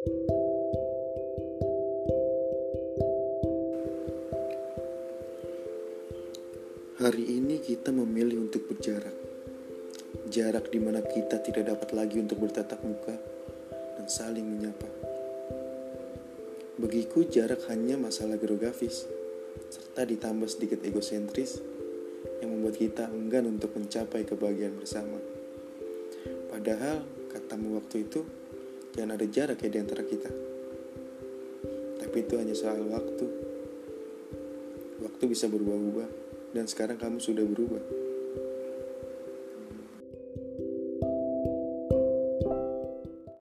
Hari ini kita memilih untuk berjarak. Jarak di mana kita tidak dapat lagi untuk bertatap muka dan saling menyapa. Bagiku jarak hanya masalah geografis, serta ditambah sedikit egosentris yang membuat kita enggan untuk mencapai kebahagiaan bersama. Padahal katamu waktu itu jangan ada jarak ya di antara kita. Tapi itu hanya soal waktu. Waktu bisa berubah-ubah dan sekarang kamu sudah berubah.